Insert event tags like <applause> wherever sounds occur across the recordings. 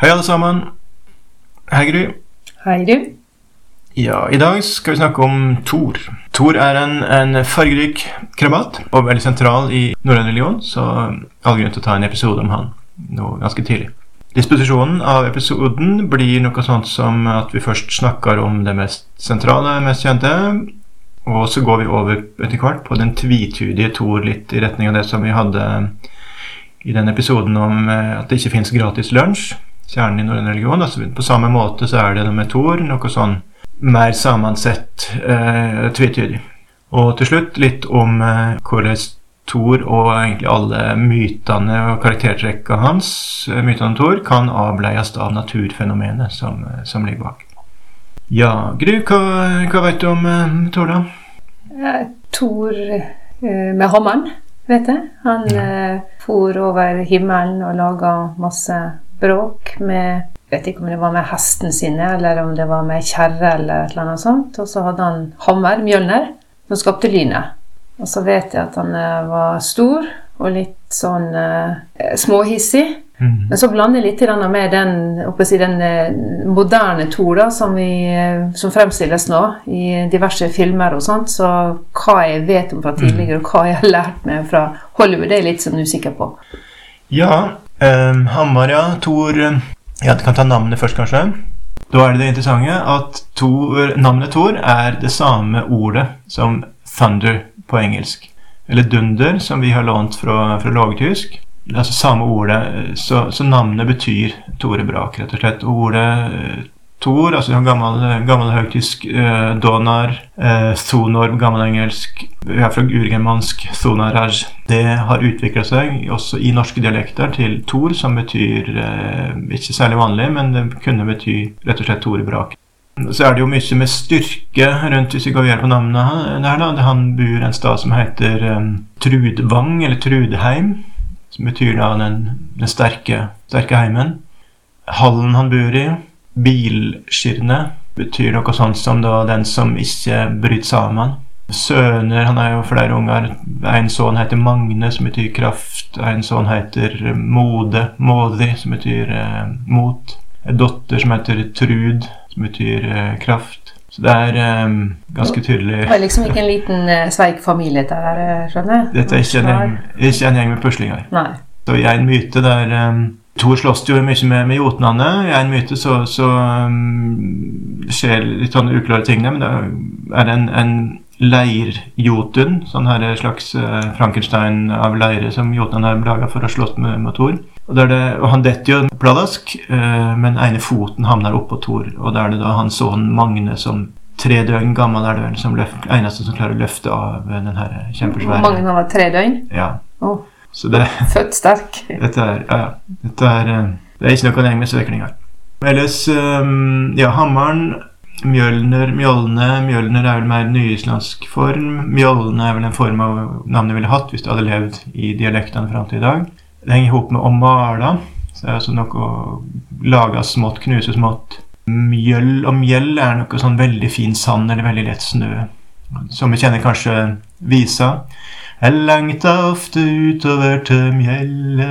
Hei, alle sammen. Hei, Gry. Hei, du. Ja, I dag skal vi snakke om Thor. Thor er en, en fargerik krabat og veldig sentral i norrøn religion, så all grunn til å ta en episode om han nå ganske tidlig. Disposisjonen av episoden blir noe sånt som at vi først snakker om det mest sentrale, mest kjente, og så går vi over etter hvert på den tvitydige Thor, litt i retning av det som vi hadde i den episoden om eh, at det ikke fins gratis lunsj. Kjernen i norrøn religion. Altså, på samme måte så er det med Thor noe sånn mer sammensett eh, tvetydig. Og til slutt litt om eh, hvordan Thor og egentlig alle mytene og karaktertrekka hans, eh, mytene om Thor, kan avleies av naturfenomenet som, eh, som ligger bak. Ja, Gry, hva, hva vet du om eh, Thor, da? Eh, Thor med hammeren, vet jeg. Han eh, for over himmelen og laga masse bråk med Vet ikke om det var med hestene sine, eller om det var med kjerre eller et eller annet sånt. Og så hadde han hammer, Mjølner, som skapte lynet. Og så vet jeg at han eh, var stor og litt sånn eh, småhissig. Mm. Men så blander jeg litt med den, si, den eh, moderne Thor som, vi, eh, som fremstilles nå i diverse filmer og sånt. Så hva jeg vet om fra tidligere, og hva jeg har lært meg fra Hollywood, det er jeg litt sånn usikker på. Ja, eh, Hamar, ja. Thor eh, Ja, du kan ta navnet først, kanskje. Da er det det interessante at Thor, navnet Thor er det samme ordet som thunder på engelsk. Eller dunder, som vi har lånt fra, fra lågtysk. Altså samme ordet, eh, så, så navnet betyr Tore Brak, rett og slett. Ordet eh, Thor, altså gammel, gammel høytysk eh, donar, eh, thonor, gammelengelsk, vi er fra urgermansk sonaraj. Det har utvikla seg også i norske dialekter til Thor, som betyr eh, ikke særlig vanlig, men det kunne bety rett og slett Tore Brak. Så er det jo mye med styrke rundt hvis vi går videre på navnet her. da. Han bor en stad som heter eh, Trudvang, eller Trudheim, som betyr da den, den sterke, sterke heimen. Hallen han bor i, bilskirne, betyr noe sånt som da den som ikke bryter sammen. Sønner, han har jo flere unger. En sønn heter Magne, som betyr kraft. En sønn heter Mode, Modi, som betyr eh, mot. En datter som heter Trud, som betyr eh, kraft. Så det er eh, ganske tydelig Det var liksom ikke en liten eh, sveik familie dette her, eh, skjønner jeg? Dette er ikke en gjeng, ikke en gjeng med puslinger. Nei. Så i en myte der um, Thor slåss jo mye med, med jotnene. I en myte så, så um, skjer litt sånne uklare ting der, men da er en, en leirjotun, sånn her slags uh, Frankenstein av leire som jotun har laga for å slåss med, med Thor. Og, det, og han detter jo pladask, uh, men ene foten havner oppå Thor. Og da er det da hans sønn Magne som tre døgn gammel er det som eneste som klarer å løfte av den her kjempesvære Magne han var? Tre døgn? Ja. Oh. Så det født sterk. dette er, ja. Dette er, eh, det er ikke noe gjeng med sveklinger. Ellers, ja, hammeren, Mjølner, Mjølne Mjølner er vel mer nyislandsk form. Mjølne er vel en form av navnet ville hatt hvis det hadde levd i dialektene fram til i dag. Det henger ihop med å male. Så det er altså noe å lage smått, knuse smått. Mjøll og mjell er noe sånn veldig fin sand eller veldig lett snø. Som vi kjenner kanskje visa. Jeg lengta ofte utover til Mjelle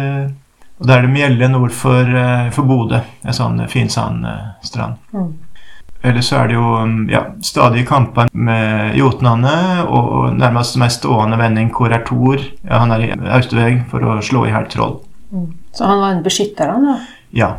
Og da er det Mjelle nord for, eh, for Bodø. En sånn fin sandstrand. Mm. Eller så er det jo um, ja, stadige kamper med jotnene, og nærmest mest stående vending hvor er Thor? Ja, han er i Austerveg for å slå i hjel troll. Mm. Så han var en beskytter, han da? Ja.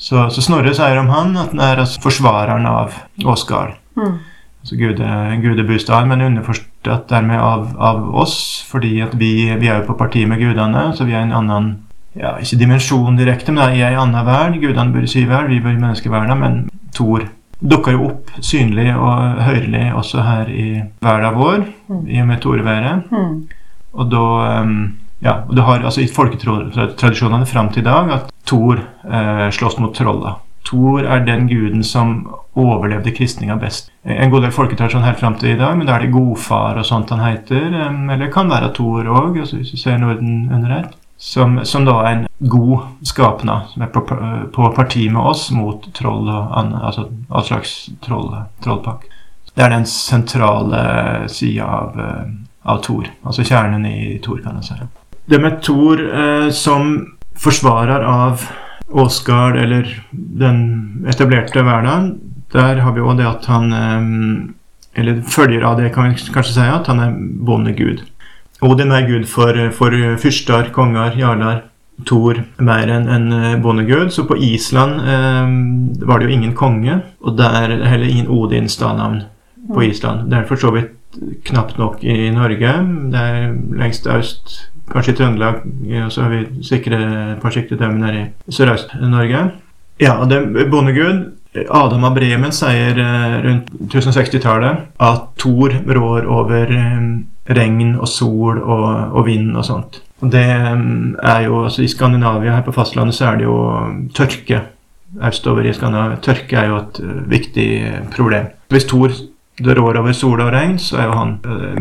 Så, så Snorre sier om han at han er altså forsvareren av Åsgard. Mm. Altså gude, gudebostad, men underforstått dermed av, av oss, fordi at vi, vi er jo på parti med gudene, så vi er en annen ja, ikke dimensjon direkte, men i en annen verden. Gudene bor i syverd, vi bor i menneskeverden, men Thor dukker jo opp synlig og hørlig også her i verden vår, i og med Toreværet. Mm. Og da um, ja, og du har altså i folketradisjonene fram til i dag at Thor eh, slåss mot trolla. Thor er den guden som overlevde kristninga best. En god del folketradisjon helt fram til i dag, men da er det godfar og sånt han heter. Eller det kan være Thor òg, altså hvis du ser Norden under ett. Som, som da er en god skapnad, som er på, på parti med oss mot troll og annet, altså all slags troll, trollpakk. Det er den sentrale sida av, av Thor. Altså kjernen i Thor, kan jeg si. Det med Thor eh, som forsvarer av Åsgard, eller den etablerte hverdagen, der har vi òg det at han eh, Eller følger av det, kan vi kanskje si, at han er bondegud. Odin er gud for, for fyrster, konger, jarler. Thor mer enn en bondegud. Så på Island eh, var det jo ingen konge, og der heller ingen Odins stadnavn på Island. Det er for så vidt knapt nok i Norge. Det er lengst øst, kanskje i Trøndelag, og så har vi sikre et par sikre nede i Sørøst-Norge. Ja, og det er bondegud. Adam av Bremen sier eh, rundt 1060-tallet at Thor rår over eh, regn og sol og, og vind og sånt. Og det eh, er jo, altså I Skandinavia, her på fastlandet, så er det jo tørke. Østover i Skandinavia. Tørke er jo et viktig problem. Hvis Thor rår over sol og regn, så er jo han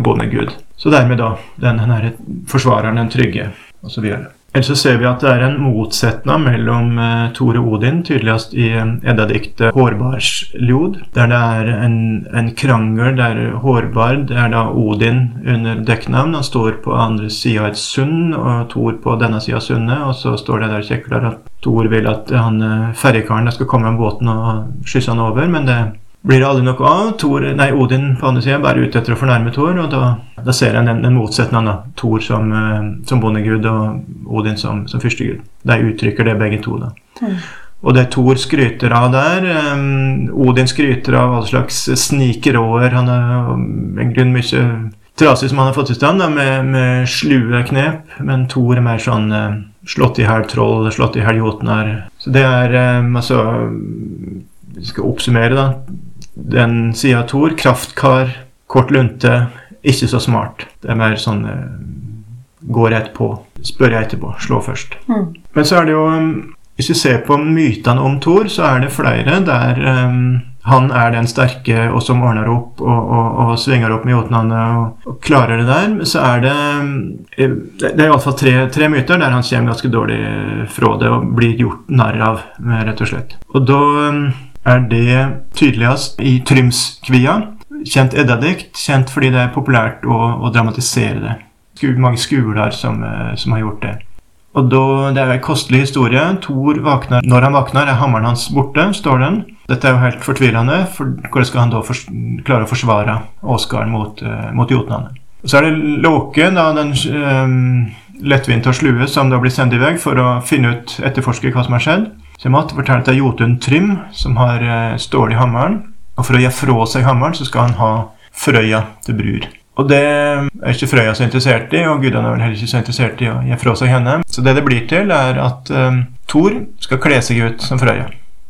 bondegud. Så dermed da den, den her forsvareren, den trygge, osv. Ellers så ser vi at det er en motsetning mellom eh, Thor og Odin, tydeligst i eh, Edda-diktet 'Hårbardsljod', der det er en, en, krangel der Hårbard er da Odin under dekknavn. Han står på andre sida av et sund, og Thor på denne sida av sundet. Og så står det der kjekler at Thor vil at han eh, ferjekaren skal komme med båten og skysse han over, men det blir det aldri noe av. Thor, nei, Odin på andre siden er bare ute etter å fornærme Thor, og da, da ser en den, den motsetningen. Thor som, uh, som bondegud og Odin som, som fyrstegud. De uttrykker det begge to. da. Mm. Og det Thor skryter av der um, Odin skryter av alle slags snikeråer. Han har en grunn mye trasig som han har fått i stand, da, med, med slue knep. Men Thor er mer sånn uh, slått i hæl troll, slått i hæl jotnar. Så det er um, altså Vi skal oppsummere, da den sida Tor. Kraftkar, kort lunte, ikke så smart. Det er mer sånn går Gå rett på. Spør jeg etterpå. Slå først. Mm. Men så er det jo um, Hvis vi ser på mytene om Thor, så er det flere der um, han er den sterke og som ordner opp og, og, og svinger opp med jotnene og, og, klarer det der. Så er det um, Det er iallfall tre, tre myter der han kommer ganske dårlig fra det og blir gjort narr av, rett og slett. Og da um, er det tydeligst i Trymskvia. Kjent eddadikt, kjent fordi det er populært å, å dramatisere det. Mange skoler som, eh, som, har gjort det. Og da, Det er en kostelig historie. Thor våkner Når han våkner, er hammeren hans borte, står den. Dette er jo helt fortvilende, for hvordan skal han da for, klare å forsvare Åsgard mot, uh, mot jotnene? Så er det Låke, da, den um, lettvinte og slue, som da blir sendt i vei for å finne ut, etterforske hva som har skjedd. Så jeg måtte fortelle til Jotun Trym, som har eh, stål i hammeren. Og for å gi fra seg hammeren, så skal han ha Frøya til brur. Og det er ikke Frøya så interessert i, og gudene er vel heller ikke så interessert i å gi fra seg henne. Så det det blir til, er at um, Thor skal kle seg ut som Frøya.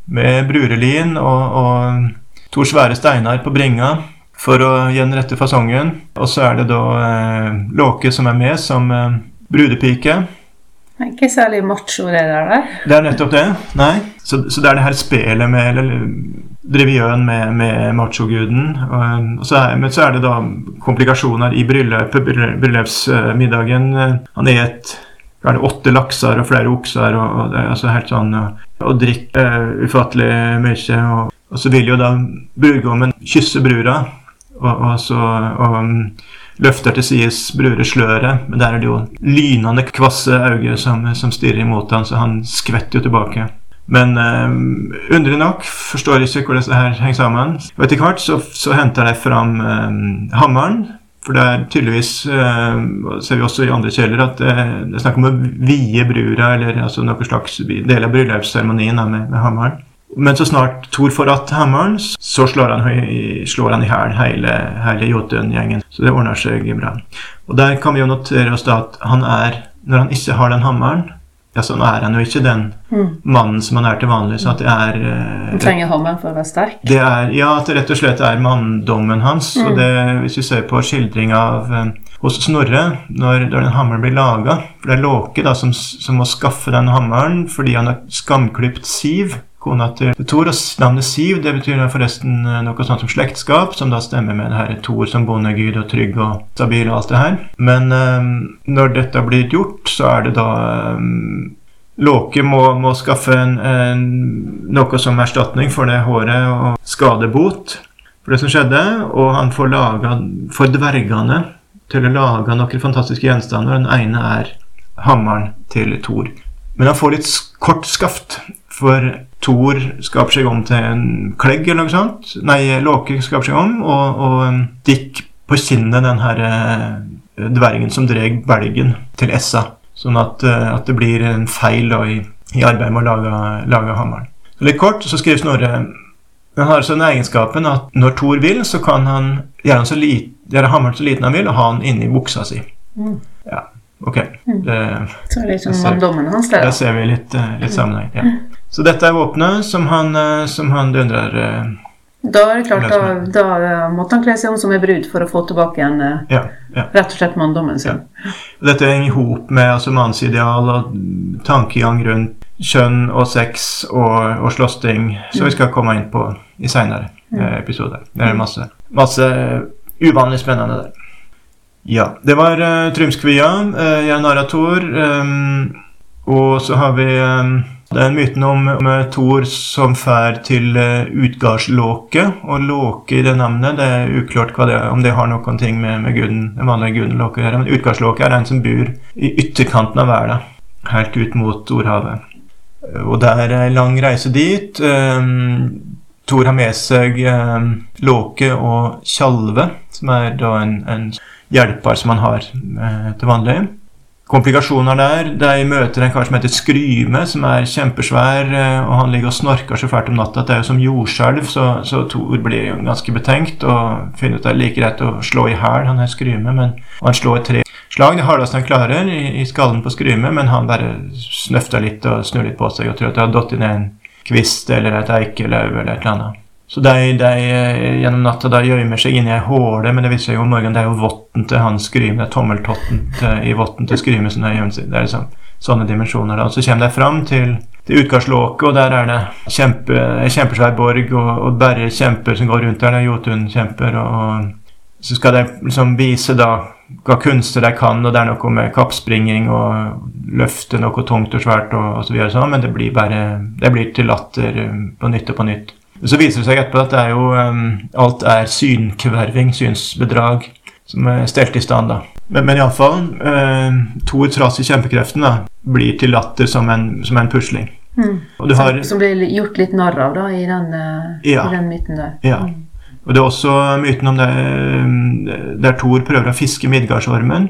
Med brurelin og, og to svære steiner på bringa for å gi den rette fasongen. Og så er det da eh, Låke som er med som eh, brudepike. Ikke særlig macho, det der. Det er nettopp det. Nei. Så, så, det er det her spelet med eller Drevjøen med, med machoguden. Men så er det da komplikasjoner i bryllupet, bryllupsmiddagen. Han et er det åtte lakser og flere okser og, og det er altså helt sånn Og drikker uh, ufattelig mye. Og, og, så vil jo da brudgommen kysse brura, og, og så og, løfter til sides brure sløret, men der er det jo lynende kvasse øyne som, som stirrer imot han, så han skvetter jo tilbake. Men eh, underlig nok forstår jeg ikke hvordan det her henger sammen. Og etter hvert så, så henter de fram eh, hammeren. For det er tydeligvis, eh, ser vi også i andre kjeller, at det, det er snakk om å vie brura, eller altså noe slags del av bryllupsseremonien med, med hammeren. Men så snart Thor får att hammeren, så slår han, slår han i hæl hele, hele Jotun-gjengen. Så det ordner seg bra. Og der kan vi jo notere oss da at han er Når han ikke har den hammeren, ja, så er han jo ikke den mm. mannen som han er til vanlig. Så at det er eh, Han trenger hammeren for å være sterk? Det er, ja, at det rett og slett er manndommen hans. Mm. Og det, hvis vi ser på skildring av eh, hos Snorre, når, når den hammeren blir laga For det er Låke da, som, som må skaffe den hammeren fordi han har skamklipt Siv kona til Thor. Og navnet Siv det betyr forresten eh, noe sånt som slektskap, som da stemmer med det her Thor som bondegud og trygg og stabil og alt det her. Men um, når dette blir gjort, så er det da um, Låke må, må skaffe en, en, noe som erstatning for det håret og skadebot for det som skjedde, og han får laga for dvergene til å lage noen fantastiske gjenstander. Den ene er hammeren til Thor. Men han får litt kort skaft, for Thor skaper seg om til en klegg eller noe sånt. Nei, Låke skaper seg om, og, og um, Dick på kinnet den her eh, dvergen som dreg belgen til Essa. Sånn at, eh, at det blir en feil da, i, i arbeidet med å lage, lage hammeren. Så litt kort så skriver Snorre han har altså den egenskapen at når Thor vil, så kan han gjøre, han så lit, gjøre hammeren så liten han vil, og ha den inni buksa si. Mm. Ja, ok. Det, Så er det liksom Jeg ser- manndommen hans der. der ser vi litt, eh, litt sammenheng. Ja. Så dette er våpenet som han, eh, som han dundrer eh, Da er det klart, da, da eh, måtte han kle seg om som en brud for å få tilbake igjen eh, Ja. ja. rett og slett manndommen sin. Dette henger i hop med altså, mannsideal og tankegang rundt kjønn og sex og, og slåssing, som vi skal komme inn på i seinere episoder. Det er masse, masse uvanlig spennende der. Ja, det var uh, Trymskvia, uh, Jan Arator, um, og så har vi um, er myten om, om eh, Thor som fær til uh, Utgardslåke, og Låke i det navnet, det er uklart det er, om det har noen ting med, med guden, den vanlige guden Låke å gjøre, men Utgardslåke er en som bor i ytterkanten av verden, helt ut mot Ordhavet. Og det er en lang reise dit. Um, Thor har med seg um, Låke og Tjalve, som er da en, en hjelper som han har eh, til vanlig. Komplikasjoner der. De møter en kar som heter Skryme, som er kjempesvær, eh, og han ligger og snorker så fælt om natta at det er jo som jordskjelv, så, så Thor blir jo ganske betenkt og finner ut at det er like greit å slå i hæl han her Skryme, men han slår tre slag, det hardeste han klarer, i, i skallen på Skryme, men han bare snøfter litt og snur litt på seg og tror at det har datt inn en kvist eller et eikeløv eller et eller annet. Så de, de eh, gjennom natta de gjemmer seg inni ei håle, men det viser seg jo om morgenen det er jo votten til han Skrym. det er tommeltotten i votten til Skrym som har gjemt seg. Det er liksom sånne dimensjoner. da. Så kommer de fram til, til utgangslåket, og der er det kjempe, en kjempesvær borg, og, og bare kjemper som går rundt der. Det er Jotun-kjemper, og, og så skal de liksom vise da hva kunster de kan, og det er noe med kappspringing og løfte noe tungt og svært og, og så videre, sånn, men det blir bare det blir til latter um, på nytt og på nytt. Så viser det seg etterpå at det er jo um, alt er synkverving, synsbedrag, som er stelt i stand. da. Men, men iallfall, um, Thor trass i kjempekreften da, blir til latter som en, som en pusling. Mm. Og du har, Som blir gjort litt narr av da, i den, uh, Ja. i den myten der. Ja. Og det er også myten om det, der Thor prøver å fiske Midgardsormen.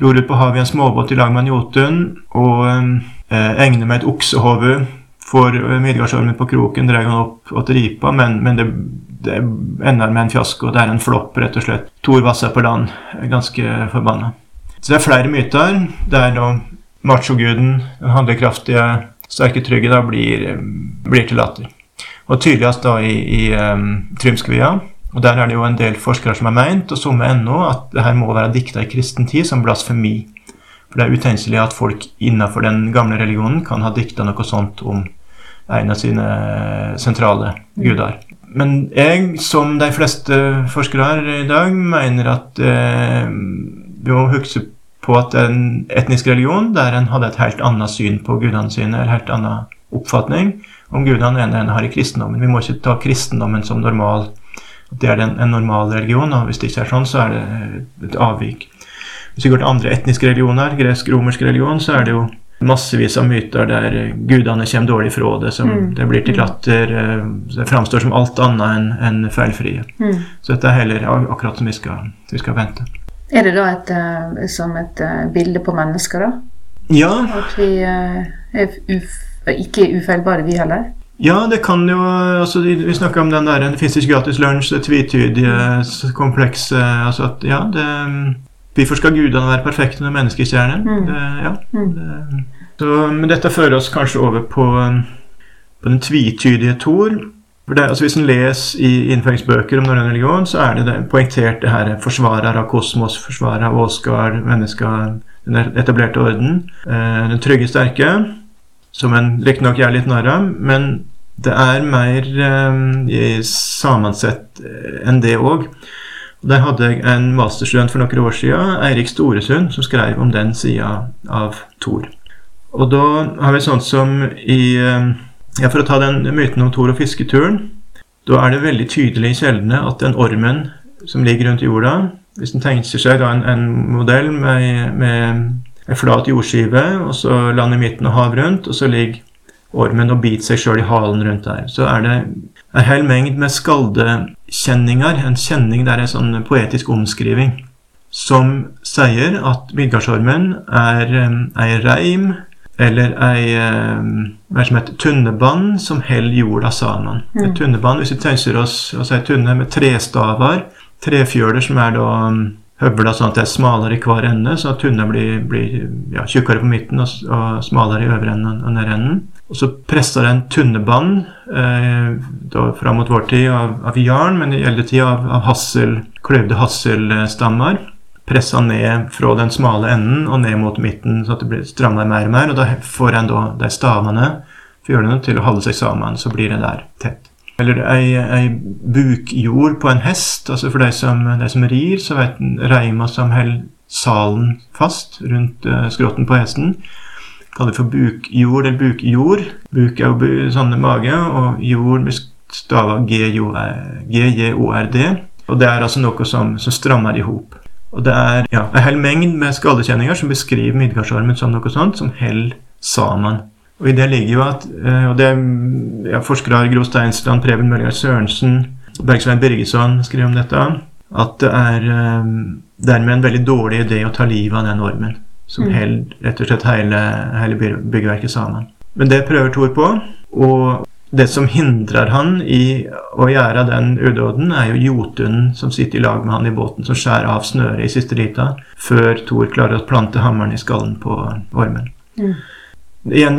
Ror ut på havet i en småbåt i lag med en Jotun og eh, egner med et oksehode. Får eh, Midgardsormen på kroken, drar han opp til ripa, men, men det, det ender med en fiasko. Det er en flopp, rett og slett. Thor vasser på land, ganske forbanna. Så det er flere myter. Det er da machoguden, den handlekraftige, sterke trygge, da blir, eh, blir til latter. Og tydeligst da i, i um, Trymskvia. Og der er det jo en del forskere som har meint, og somme ennå, at det her må være dikta i kristen tid som blasfemi. For det er utenkelig at folk innenfor den gamle religionen kan ha dikta noe sånt om en av sine sentrale guder. Men jeg, som de fleste forskere her i dag, mener at eh, vi må huske på at en etnisk religion der en hadde et helt annet syn på gudene sine, eller helt annen oppfatning om gudene enn en har i kristendommen. Vi må ikke ta kristendommen som normal. Det er en, en normal religion, og hvis det ikke er sånn, så er det et avvik. Hvis vi går til andre etniske religioner, gresk-romersk religion, så er det jo massevis av myter der gudene kommer dårlig fra det, som Mm. det blir til latter, eh, det framstår som alt annet enn en feilfrie. Mm. Så dette er heller akkurat som vi skal, vi skal vente. Er det da et, eh, som et eh, bilde på mennesker, da? Ja, At vi er uf ikke er ufeilbare, vi heller? Ja, det kan jo altså, Vi snakka om den der Det fins ikke gratis lunsj, det tvetydige, komplekse altså at, Ja, det Hvorfor skal gudene være perfekte når mennesket ikke er det? Mm. ja, Mm. det, så, men dette fører oss kanskje over på, på den tvitydige Tor. For det, altså Hvis en leser i innføringsbøker om norrøn religion, så er det, det poengtert det her forsvarer av kosmos, forsvarer av Åsgard, mennesker, den etablerte orden. Eh, den trygge, sterke, som en riktignok gjør litt narr av, men det er mer eh, sammensett eh, enn det òg. Der hadde jeg en masterstudent for noen år siden, Eirik Storesund, som skrev om den sida av Thor. Og da har vi sånt som i eh, ja, For å ta den myten om Thor og fisketuren. Da er det veldig tydelig i kjeldene at den ormen som ligger rundt jorda Hvis en tenker seg da en, en modell med, med en flat jordskive, og så land i midten og hav rundt, og så ligger ormen og biter seg sjøl i halen rundt der. Så er det en hel mengd med skaldekjenninger. En kjenning der er en sånn poetisk omskriving som sier at midgardsormen er ei reim eller ei hva det som heter tunnebånd som holder jorda sammen. Mm. Et tunnebånd, Hvis vi tenker oss altså ei tunne med trestaver, trefjøler som er da høvla sånn at det er smalere i hver ende, så tunna blir, blir ja, tjukkere på midten og, og smalere i øvre enden og nedenden. Og så presser en tunnebånd eh, fram mot vår tid av, av jarn, men i eldre tid av, av hassel, kløvde hasselstammer. Pressa ned fra den smale enden og ned mot midten, så at det blir stramma mer og mer. Og da får en da de stavene, fjølene, til å holde seg sammen. Så blir det der tett. Eller ei, ei bukjord på en hest. altså For de som, de som rir, så vet en reima som holder salen fast rundt uh, skrotten på hesten. Kaller for bukjord eller bukjord. Buk er jo bu, sånn mage, og jord med stava G-J-O-R-D. Og det er altså noe som, som strammer i hop. Og det er ja, en hel mengd med skadekjenninger som beskriver midgardsormen som noe sånt, som holder sammen. Og i det ligger jo at eh, og det ja, Forskere Gro Steinsland, Preben Mølgaard Sørensen, Bergsvein Birgesson skrev om dette. At det er eh, dermed en veldig dårlig idé å ta livet av den ormen. Som Mm. held rett og slett hele, hele byggverket sammen. Men det prøver Thor på. Og det som hindrer han i å gjøre den udåden, er jo Jotunen som sitter i lag med han i båten, som skjærer av snøret i siste lita, før Thor klarer å plante hammeren i skallen på ormen. Mm. Igjen,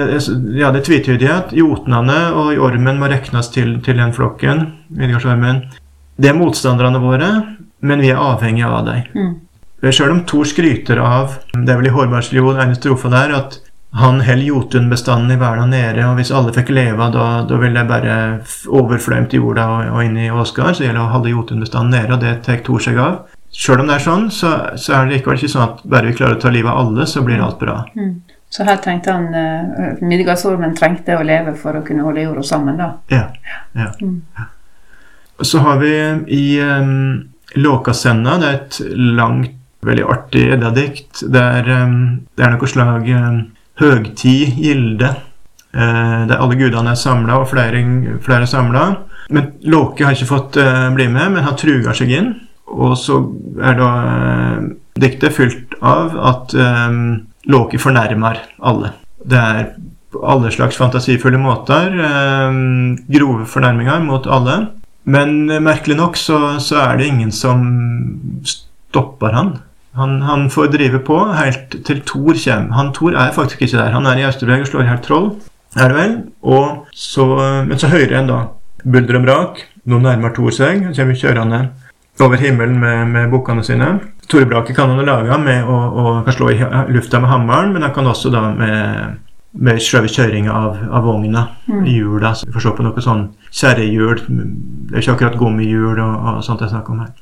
ja, det er tvitydighet. at jotnene og ormen må regnes til, til den flokken. Midgardsormen. Det er motstanderne våre, men vi er avhengige av dem. Mm. Sjøl om Thor skryter av Det er vel i Hårbardsliv, en strofe der, at han holder jotunbestanden i verden nede, og hvis alle fikk leve, da, da ville det bare overflømt i jorda og, og inn i Åsgard. Så gjelder det å holde jotunbestanden nede, og det tar Thor seg av. Sjøl om det er sånn, så, så er det likevel ikke sånn at bare vi klarer å ta livet av alle, så blir alt bra. Mm. Så her trengte han uh, Midgardsormen trengte å leve for å kunne holde jorda sammen, da. Ja. ja. Mm. Så har vi i um, Låkasenna, det er et langt, veldig artig eddadikt. Der um, det er noe slag um, høgtid, gilde, eh, der alle gudene er samla, og flere, flere er samla. Men Låke har ikke fått eh, bli med, men han truger seg inn. Og så er da eh, diktet fylt av at eh, Låke fornærmer alle. Det er på alle slags fantasifulle måter. Eh, grove fornærminger mot alle. Men eh, merkelig nok så, så er det ingen som stopper han. Han, han får drive på helt til Thor kommer. Han Thor er faktisk ikke der. Han er i Austerberg og slår hjel troll, er det vel. Og så, men så hører en da bulder og brak. Nå nærmer Thor seg. Han kommer kjørende over himmelen med, med bukkene sine. Brake kan han lage med å, å kan slå i lufta med hammeren, men han kan også da med, med selve kjøringa av, av vogna, Mm. hjula. Så vi får se på noe sånn kjerrehjul. Det er ikke akkurat gummihjul og, og sånt det er snakk om her.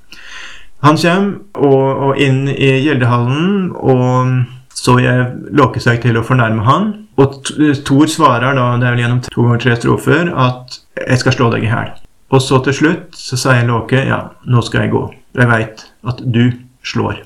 Han kommer og, og inn i gjeldehallen, og så jeg låker seg til å fornærme han. Og Thor svarer da, det er vel gjennom to ganger tre strofer, at 'jeg skal slå deg i hæl'. Og så til slutt så sier Låke 'ja, nå skal jeg gå'. Jeg veit at du slår.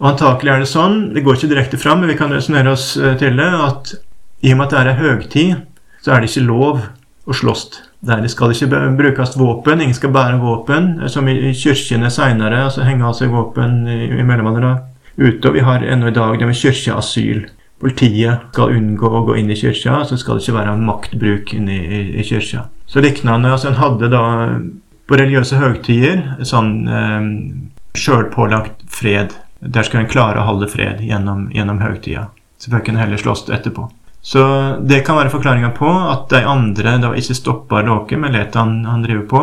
Og antakelig er det sånn, det går ikke direkte fram, men vi kan resonnere oss eh, til det, at i og med at det er høgtid, så er det ikke lov å slåss. Det skal ikke brukes våpen, ingen skal bære våpen, som i kirkene seinere, altså henge av seg våpen i, i mellomalderen ute. Og vi har ennå i dag det med kirkeasyl. Politiet skal unngå å gå inn i kirka, så skal det ikke være maktbruk inne i, i kirka. Så liknende, altså En hadde da på religiøse høgtider sånn eh, sjølpålagt fred. Der skulle en klare å holde fred gjennom, gjennom høgtida. Så bør en heller slåss etterpå. Så det kan være forklaringa på at de andre da ikke stoppa Låke, med lar han, han driver på.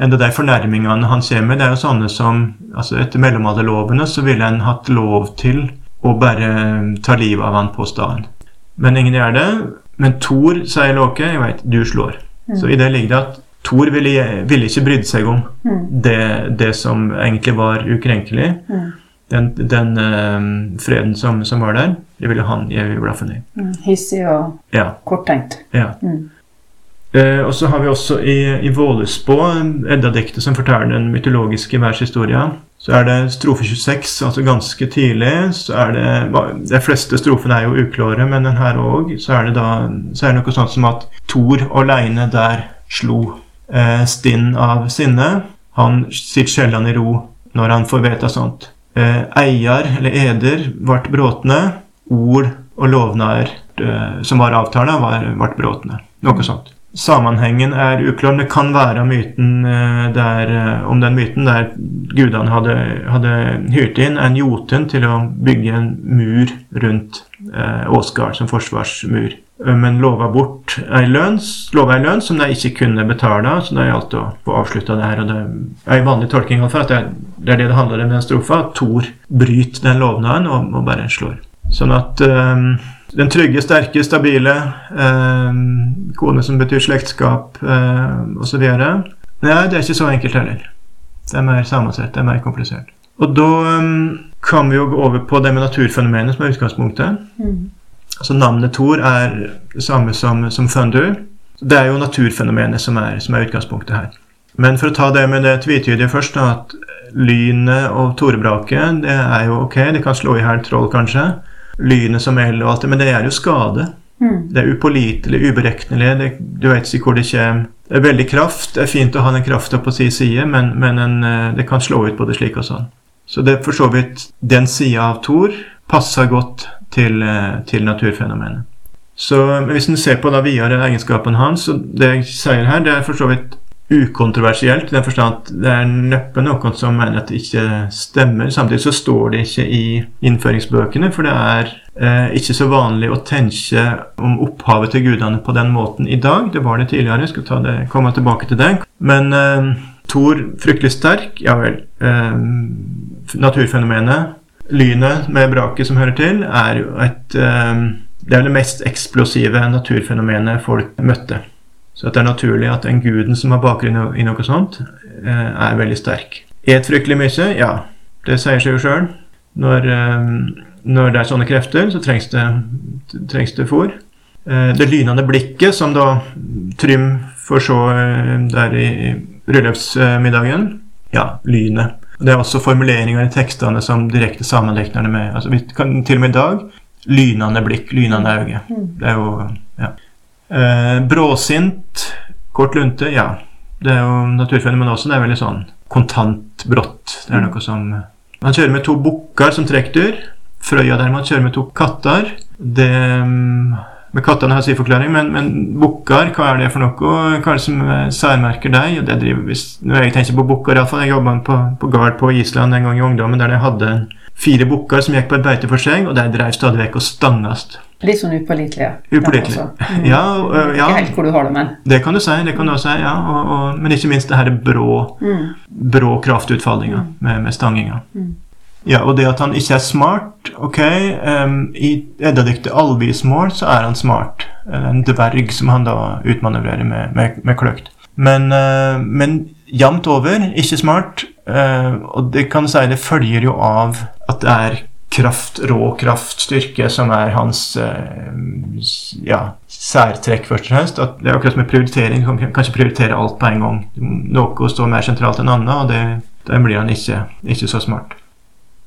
Enda de fornærmingene han kommer med, det er jo sånne som altså Etter mellomalderlovene så ville en hatt lov til å bare ta livet av han på staden. Men ingen gjør det. Men Thor, sier Låke, jeg veit, du slår. Så i det ligger det at Thor ville, ville ikke brydd seg om Mm. det, det som egentlig var ukrenkelig. Mm. Den, den eh, freden som, som var der, det ville han gjøre funnet. Mm. Hissig og Ja. korttenkt. ja. Mm. Eh, og så har vi også i, i Vålesbå Edda-diktet som forteller den mytologiske verdenshistoria. Så er det strofe 26, altså ganske tidlig. så er det, De fleste strofene er jo uklare, men den her òg. Så er det da så er det noe sånt som at Thor aleine der slo eh, Stinn av sinne. Han sitter sjelden i ro når han får vite sånt. Eh, eier, eller eder, ble bråtne. Ord og lovnader som var avtala, ble bråtne. Noe sånt. Sammenhengen er uklar. Det kan være myten eh, der, eh, om den myten der gudene hadde, hadde hyrt inn en jotun til å bygge en mur rundt eh, Åsgard som forsvarsmur. Men lova bort ei lønn, lønn som de ikke kunne betale, så det gjaldt å få avslutta det her. og Det er en vanlig tolking av at det, er det det handler om i den strofa. At Thor bryter den lovnaden og, og bare slår. Sånn at um, den trygge, sterke, stabile. Eh, kone som betyr slektskap eh, osv. Nei, det er ikke så enkelt heller. Det er mer sammensatt, det er mer komplisert. Og da um, kan vi jo gå over på det med naturfenomenet som er utgangspunktet. Mm. Altså Navnet Thor er det samme som, som Thunder. Det er jo naturfenomenet som er, som er, utgangspunktet her. Men for å ta det med det tvetydige først, da, at lynet og torebraket, det er jo ok, det kan slå i hjel troll, kanskje lynet som eld og alt det, men det er jo skade. Mm. Det er upålitelig, ubereknelig. Det, du vet ikke hvor det kommer. Det er veldig kraft. Det er fint å ha den krafta på sin side, men, men en, eh, det kan slå ut både slik og sånn. Så det er for så vidt den sida av Thor passer godt til, eh, til naturfenomenet. Så hvis en ser på da videre egenskapene hans, så det jeg sier her, det er for så vidt ukontroversielt i den forstand at det er neppe noen som mener at det ikke stemmer. Samtidig så står det ikke i innføringsbøkene, for det er eh, ikke så vanlig å tenke om opphavet til gudene på den måten i dag. Det var det tidligere. Jeg skal det, komme tilbake til det. Men eh, Thor fryktelig sterk, ja vel. Eh, naturfenomenet, lynet med braket som hører til, er jo et eh, Det er det mest eksplosive naturfenomenet folk møtte. Så det er naturlig at den guden som har bakgrunn i noe sånt, eh, er veldig sterk. Et fryktelig mye? Ja, det sier seg jo sjøl. Når, eh, når, det er sånne krefter, så trengs det, trengs det fôr. Eh, det lynende blikket, som da Trym får se der i bryllupsmiddagen, ja, lynet. Det er også formuleringer i tekstene som direkte sammenligner det med altså vi kan Til og med i dag lynende blikk, lynende øye. Mm. Det er jo ja. Eh, bråsint, kort lunte, ja. Det er jo naturfenomen også. Det er veldig sånn kontant brått. Det er noe som Man kjører med to bukker som trekkdyr. Frøya derimot kjører med to katter. Det med kattene har sin forklaring, men, men bukker, hva er det for noe? Hva er det som særmerker deg? Og det driver, hvis, når jeg tenker på bukker, iallfall Jeg jobba på, på gard på Island en gang i ungdommen der de hadde fire bukker som gikk på et beite for seg, og de drev stadig vekk og stangast. Litt sånn upålitelige. Upålitelige. Mm. Ja, uh, ja. Ikke helt hvor du har det, men. Det kan du si. det kan du si, ja. Og, og, men ikke minst det her brå, mm. brå kraftutfallinga mm. med, med stanginga. Mm. Ja, og det at han ikke er smart Ok, um, i eddadiktet 'Alvismål' så er han smart. En dverg som han da utmanøvrerer med, med, med kløkt. Men, uh, men jevnt over ikke smart. Uh, og det kan si det følger jo av at det er kraft, rå kraft, styrke, som er hans uh, ja, særtrekk, først og fremst. At det er akkurat som med prioritering. Han kan ikke prioritere alt på en gang. Noe står mer sentralt enn annet, og det, blir han ikke, ikke, så smart.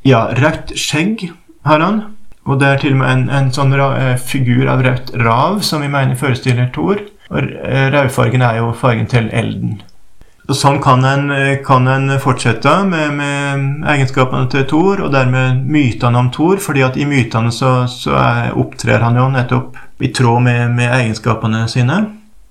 Ja, rødt skjegg har han. Og det er til og med en, en sånn ra, figur av rødt rav som vi mener forestiller Thor. Og raudfargen er jo fargen til elden. Og Sånn kan en, kan en fortsette med, med, egenskapene til Thor, og dermed mytene om Thor. fordi at i mytene så, så er, opptrer han jo nettopp i tråd med, med, egenskapene sine.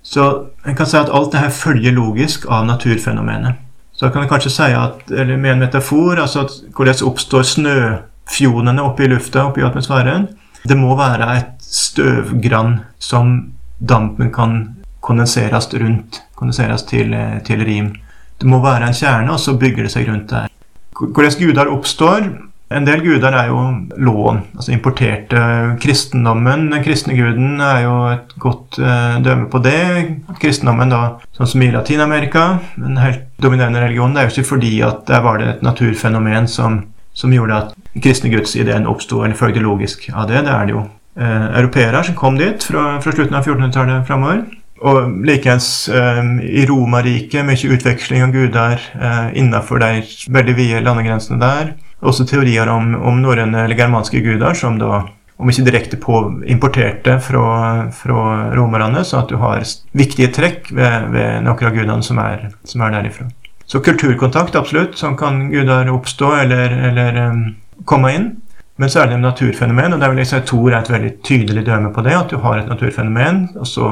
Så en kan si at alt dette følger logisk av naturfenomenet. Så kan en kanskje si at, eller med en metafor, altså at hvordan oppstår snøfjonene oppe i lufta, oppe i atmosfæren. Det må være et støvgrann som dampen kan kondenseres rundt kondenseres til, eh, til rim. Det må være en kjerne, og så bygger det seg rundt der. Hvordan gudar oppstår En del guder er jo lån, altså importerte. Kristendommen, den kristne guden, er jo et godt eh, dømme på det. Kristendommen, da, sånn som i Latin-Amerika, en helt dominerende religion, det er jo ikke fordi at der var det et naturfenomen som, som gjorde at kristne gudsideen oppsto, eller følgte logisk av det. Det er det jo eh, europeere som kom dit fra, fra slutten av 1400-tallet framover Og likeens eh, i Romerriket mye utveksling av guder eh, innenfor de veldig vide landegrensene der. Også teorier om, om norrøne eller germanske guder som da om ikke direkte på importerte fra, fra romerne, så at du har viktige trekk ved, ved noen av gudene som er, som er derifra. Så kulturkontakt, absolutt. Sånn kan guder oppstå eller, eller um, komme inn. Men så er det naturfenomen, og der vil jeg si Thor er et veldig tydelig dømme på det. At du har et naturfenomen, og så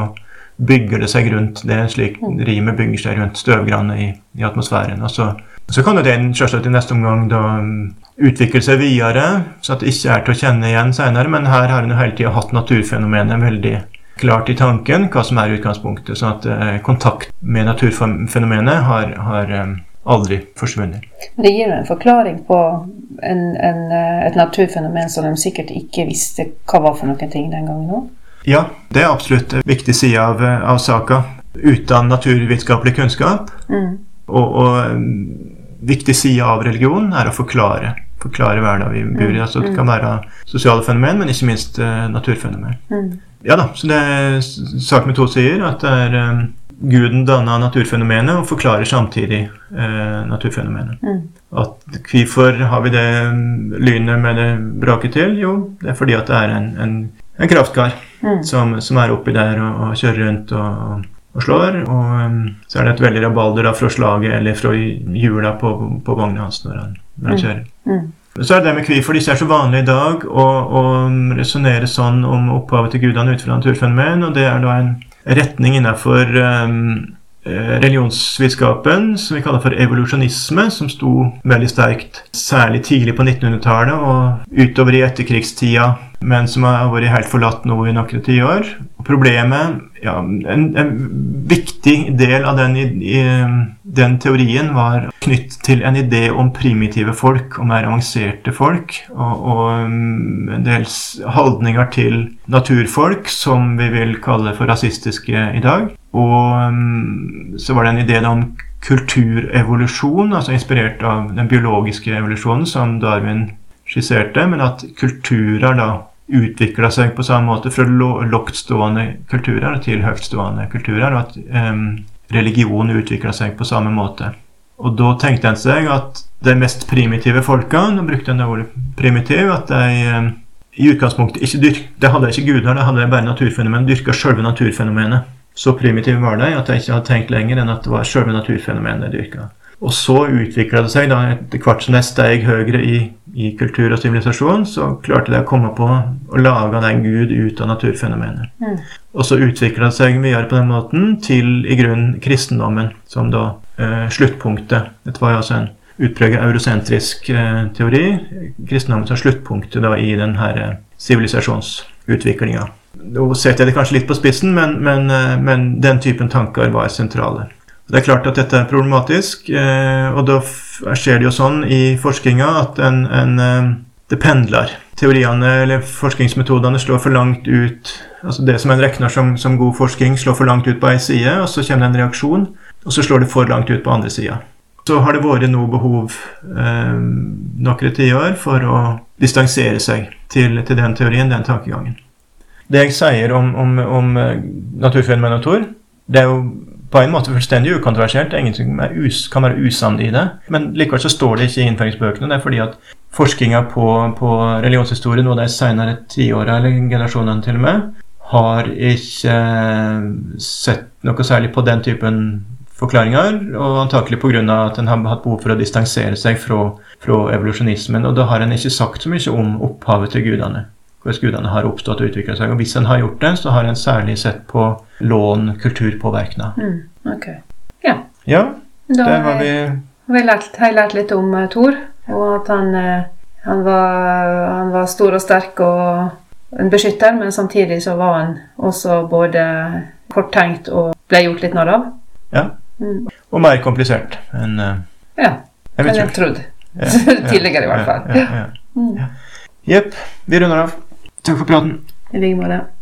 bygger det seg rundt det, slik rimet bygger seg rundt støvgrannet i, i atmosfæren. Og så, så kan jo den selvsagt i neste omgang da utvikle seg videre, så at det ikke er til å kjenne igjen senere, men her har en hele tida hatt naturfenomenet veldig klart i tanken, hva som er utgangspunktet. sånn at eh, kontakt med naturfenomenet har, har eh, aldri forsvunnet. Det gir jo en forklaring på en, en, eh, et naturfenomen som de sikkert ikke visste hva var for noen ting den gangen òg? Ja, det er absolutt en viktig side av, av saka. Uten naturvitenskapelig kunnskap. Mm. Og, og viktig side av religion er å forklare. Forklare hverdagen vi bor i. Altså, det kan være sosiale fenomen, men ikke minst uh, naturfenomen. Mm. Ja da, så det er sak med to sider. At det er um, Guden danna naturfenomenet og forklarer samtidig uh, naturfenomenet. Mm. At Hvorfor har vi det lynet med det braket til? Jo, det er fordi at det er en, en, en kraftkar mm. som, som, er oppi der og, og kjører rundt og og slår. Og um, så er det et veldig rabalder fra slaget eller fra hjula på, på vogna hans når han, når han mm. kjører. Mm. Så er det det med hvorfor Disse er så vanlig i dag å, å resonnere sånn om opphavet til gudene ut fra naturfenomen, og det er da en retning innenfor um, Eh, religionsvitenskapen som vi kaller for evolusjonisme, som sto veldig sterkt særlig tidlig på 1900-tallet og utover i etterkrigstida, men som har vært helt forlatt nå i noen tiår. Problemet ja, en, en, viktig del av den, i, den, teorien var knytt til en idé om primitive folk og mer avanserte folk, og, og en del holdninger til naturfolk som vi vil kalle for rasistiske i dag. Og um, så var det en idé om kulturevolusjon, altså inspirert av den biologiske evolusjonen som Darwin skisserte, men at kulturer da utvikla seg på samme måte fra lavtstående kulturer til høytstående kulturer, og at um, religion utvikla seg på samme måte. Og da tenkte en seg at de mest primitive folka, nå brukte en det ordet primitiv, at de um, i utgangspunktet ikke dyrk, de hadde ikke guder, de hadde bare naturfenomen, dyrka selve naturfenomenet. Så primitiv var de at de ikke hadde tenkt lenger enn at det var selve naturfenomenet de dyrka. Og så utvikla det seg, da etter hvert som jeg steg høyere i, i, kultur og sivilisasjon, så klarte de å komme på å lage den gud ut av naturfenomenet. Mm. Og så utvikla det seg videre på den måten til i grunnen kristendommen som da eh, sluttpunktet. Dette var jo altså en utpreget eurosentrisk eh, teori. Kristendommen som sluttpunktet da i denne eh, sivilisasjonsutviklinga. Nå setter jeg det kanskje litt på spissen, men, men, eh, men, den typen tanker var sentrale. Det er klart at dette er problematisk, eh, og da skjer det jo sånn i forskninga at en, en, eh, det pendler. Teoriene eller forskningsmetodene slår for langt ut altså Det som en regner som, som god forskning, slår for langt ut på én side, og så kommer det en reaksjon, og så slår det for langt ut på andre sida. Så har det vært noe behov eh, noen tiår for å distansere seg til, til den teorien, den tankegangen. Det jeg sier om, om, om eh, naturfenomen og Tor, det er jo på en måte fullstendig ukontroversielt. Det er ingen som kan være usann i det. Men likevel så står det ikke i innføringsbøkene. Det er fordi at forskninga på, på religionshistorien og de senere tiåra, eller generasjonene til og med, har ikke eh, sett noe særlig på den typen forklaringer, og antakelig pga. at en har hatt behov for å distansere seg fra, fra evolusjonismen. Og da har en ikke sagt så mye om opphavet til gudene hvordan gudene har oppstått og utvikla seg. Og hvis en har gjort det, så har en særlig sett på lån, kulturpåvirkning. Mm, ok. Ja. ja da der var vi har jeg lært, har lært litt om uh, Thor, og at han, uh, han, var, han, var, stor og sterk og en beskytter, men samtidig så var han også både korttenkt og ble gjort litt narr av. Ja. Mm. Og mer komplisert enn uh, ja, enn jeg trodde. <laughs> Ja, Tidligere, i hvert fall. Jepp. Vi runder av. Takk for praten. I like måte.